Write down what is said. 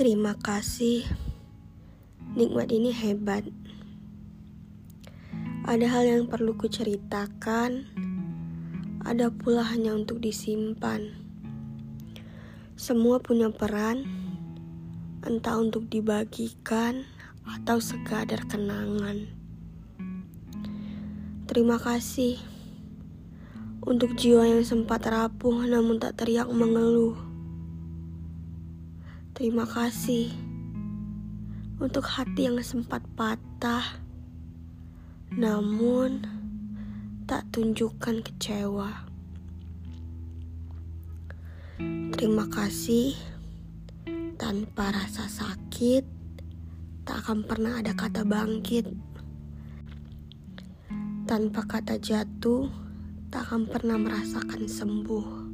Terima kasih. Nikmat ini hebat. Ada hal yang perlu kuceritakan, ada pula hanya untuk disimpan. Semua punya peran, entah untuk dibagikan atau sekadar kenangan. Terima kasih untuk jiwa yang sempat rapuh namun tak teriak mengeluh. Terima kasih untuk hati yang sempat patah, namun tak tunjukkan kecewa. Terima kasih tanpa rasa sakit, tak akan pernah ada kata bangkit. Tanpa kata jatuh, tak akan pernah merasakan sembuh.